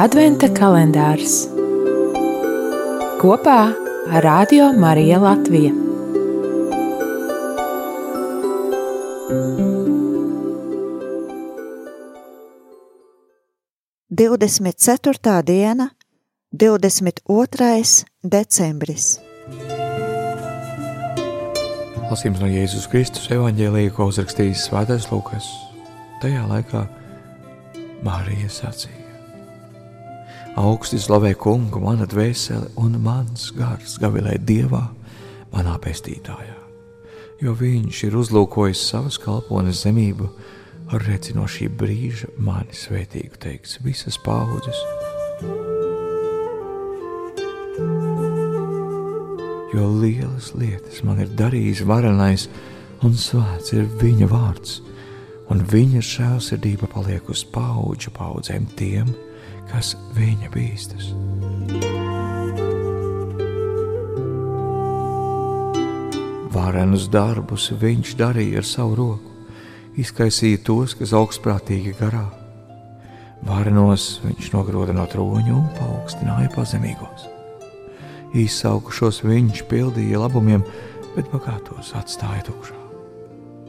Adventa kalendārs kopā ar Radio Mariju Latviju. Divdesmit ceturtā diena, divdesmit otrais decembris. Lasījums no Jēzus Kristus evanģēlīja, ko uzrakstījis Svētais Lukas. Tajā laikā Mārija sacīja: Augsti slavē kungu, mana dvēsele un mans gars gavilē dievā, manā pestītājā. Jo viņš ir uzlūkojis savas kalpones zemību, redzi no šī brīža mani svētīgu teiks visas paudzes. Jo lielas lietas man ir darījis varenais, un svēts ir viņa vārds, un viņa žēlsirdība paliek uz paudžu paudzēm tiem, kas kas viņa bīstas. Varenus darbus viņš darīja ar savu roku, izkaisīja tos, kas augstprātīgi garā. Varenos viņš nogroda no troņa un paaugstināja pazemīgos. Izsaukušos viņš pildīja labumiem, bet bagātos atstāja tukšā.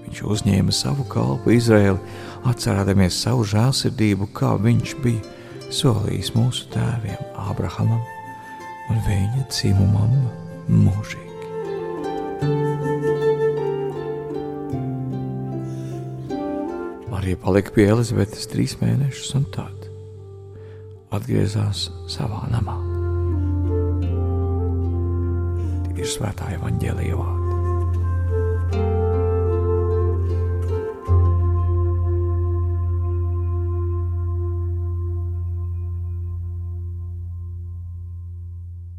Viņš uzņēma savu kalpu Izraēlu, atcerēdamies savu žēlsirdību, kā viņš bija solījis mūsu tēviem, Ābrahamam un viņa dzimumam mūžīgi. Marija palika pie Elizabetes trīs mēnešus, un tad atgriezās savā namā. Tie ir svētā evaņģēlīja vārdi.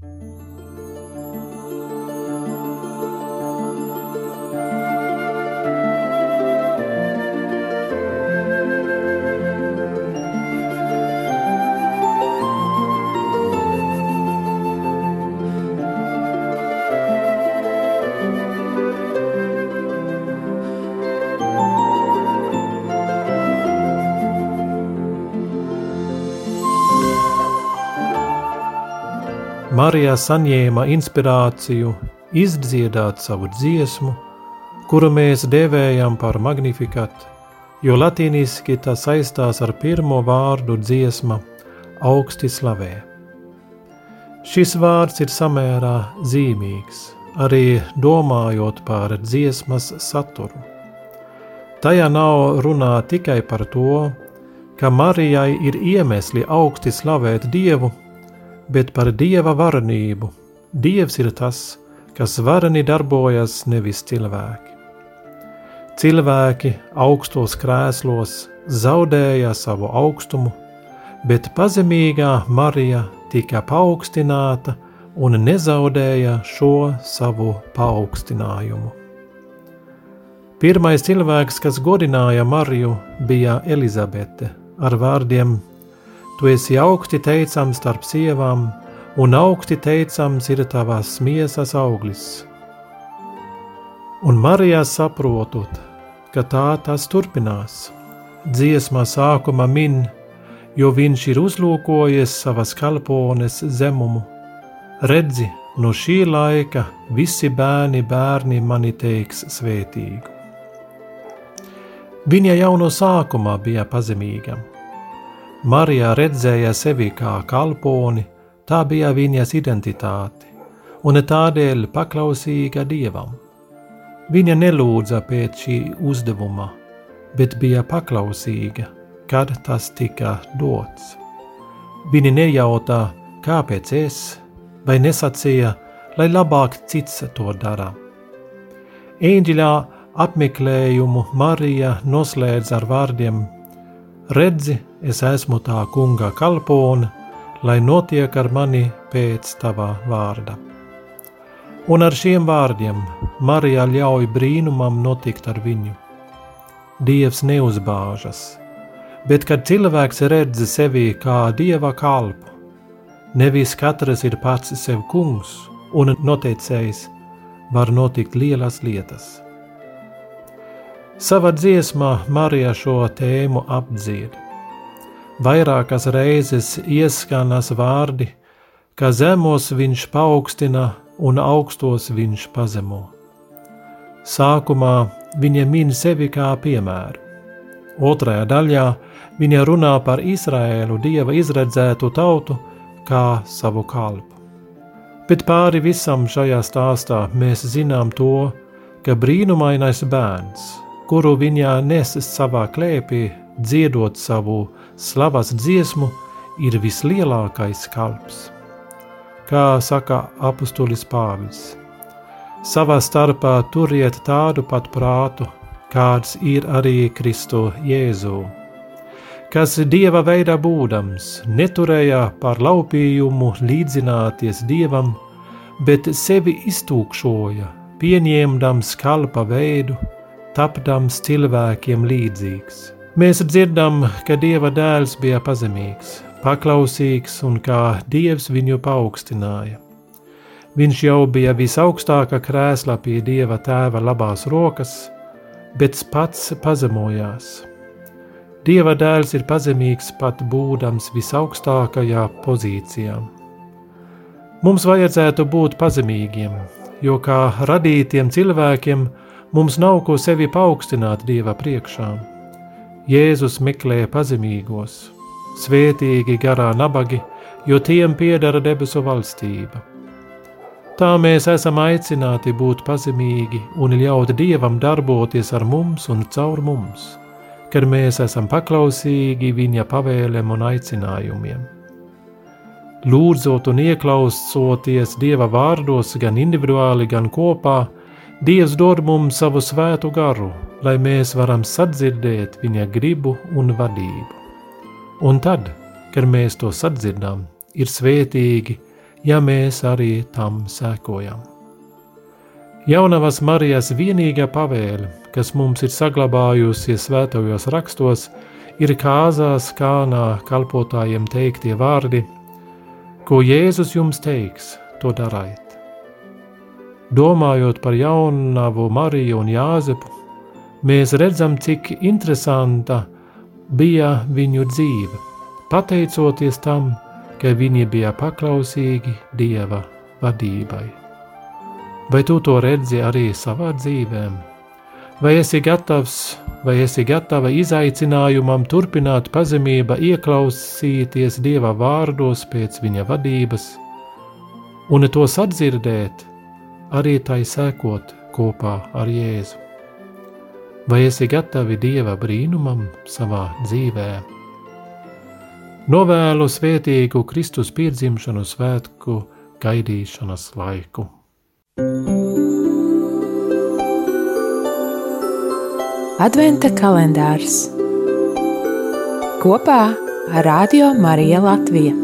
Bye. Marijā saņēma inspirāciju izdziedāt savu dziesmu, kuru mēs dēvējam par magnifikat, jo latīniski tas saistās ar pirmo vārdu dziesma augsti slavē. Šis vārds ir samērā zīmīgs, arī domājot par dziesmas saturu. Tajā nav runā tikai par to, ka Marijai ir iemesli augsti slavēt Dievu, bet par dieva varenību. Dievs ir tas, kas vareni darbojas, nevis cilvēki. Cilvēki augstos krēslos zaudēja savu augstumu, bet pazemīgā Marija tika paaugstināta un nezaudēja šo savu paaugstinājumu. Pirmais cilvēks, kas godināja Mariju, bija Elizabete ar vārdiem Tu esi augsti teicams starp sievām, un augsti teicams ir tavās miesas auglis. Un Marijā saprotot, ka tā tas turpinās, dziesmā sākuma min, jo viņš ir uzlūkojies savas kalpones zemumu. Redzi, no šī laika visi bērni, bērni mani teiks svētīgu. Viņa jau no sākuma bija pazemīga Marija redzēja sevi kā kalponi, tā bija viņas identitāte, un tādēļ paklausīga dievam. Viņa nelūdza pēc šī uzdevuma, bet bija paklausīga, kad tas tika dots. Viņa nejautā, kāpēc es, vai nesacīja, lai labāk cits to dara. Eņģeļā apmeklējumu Marija noslēdz ar vārdiem: Redzi, es esmu tā kunga kalpone, lai notiek ar mani pēc tava vārda. Un ar šiem vārdiem Marija ļauj brīnumam notikt ar viņu. Dievs neuzbāžas, bet kad cilvēks redz sevi kā dieva kalpu, nevis katrs ir pats sev kungs un noteicējs, var notikt lielas lietas. Savā dziesmā Marija šo tēmu apdzied Vairākas reizes ieskanas vārdi, ka zemos viņš paaugstina un augstos viņš pazemo. Sākumā viņa min sevi kā piemēru. Otrajā daļā viņa runā par Izraēlu dieva izredzētu tautu kā savu kalpu. Bet pāri visam šajā stāstā mēs zinām to, ka brīnumainais bērns, kuru viņa neses savā klēpī, dziedot savu slavas dziesmu, ir vislielākais kalps. Kā saka apustulis Pāvils, savā starpā turiet tādu pat prātu, kāds ir arī Kristu Jēzu, kas dieva veidā būdams neturēja par laupījumu līdzināties dievam, bet sevi iztūkšoja, pieņemdams kalpa veidu, tapdams cilvēkiem līdzīgs Mēs dzirdam, ka Dieva dēls bija pazemīgs, paklausīgs un kā Dievs viņu paaugstināja. Viņš jau bija visaugstākā krēslā pie Dieva tēva labās rokas, bet pats pazemojās. Dieva dēls ir pazemīgs pat būdams visaugstākajā pozīcijā. Mums vajadzētu būt pazemīgiem, jo kā radītiem cilvēkiem mums nav ko sevi paaugstināt Dieva priekšā. Jēzus meklē pazemīgos, svētīgi garā nabagi, jo tiem piedara debesu valstība. Tā mēs esam aicināti būt pazemīgi un ļaut Dievam darboties ar mums un caur mums, kad mēs esam paklausīgi Viņa pavēlēm un aicinājumiem. Lūdzot un ieklausoties Dieva vārdos gan individuāli, gan kopā, Dievs dod mums savu svētu garu, lai mēs varam sadzirdēt viņa gribu un vadību. Un tad, kad mēs to sadzirdam, ir svētīgi, ja mēs arī tam sekojam. Jaunavas Marijas vienīgā pavēle, kas mums ir saglabājusies svētajos rakstos, ir kāzās kānā kalpotājiem teiktie vārdi: Ko Jēzus jums teiks, to dariet. Domājot par jaunavu Mariju un Jāzepu, mēs redzam, cik interesanta bija viņu dzīve, pateicoties tam, ka viņi bija paklausīgi Dieva vadībai. Vai tu to redzi arī savā dzīvē? Vai esi gatavs, vai esi gatava izaicinājumam turpināt pazemība, ieklausīties Dieva vārdos pēc viņa vadības, un to sadzirdēt, arī tai sekot kopā ar Jēzu? Vai esi gatavi Dieva brīnumam savā dzīvē? Novēlu svētīgu Kristus piedzimšanu svētku gaidīšanas laiku. Adventa kalendārs kopā ar Radio Mariju Latviju.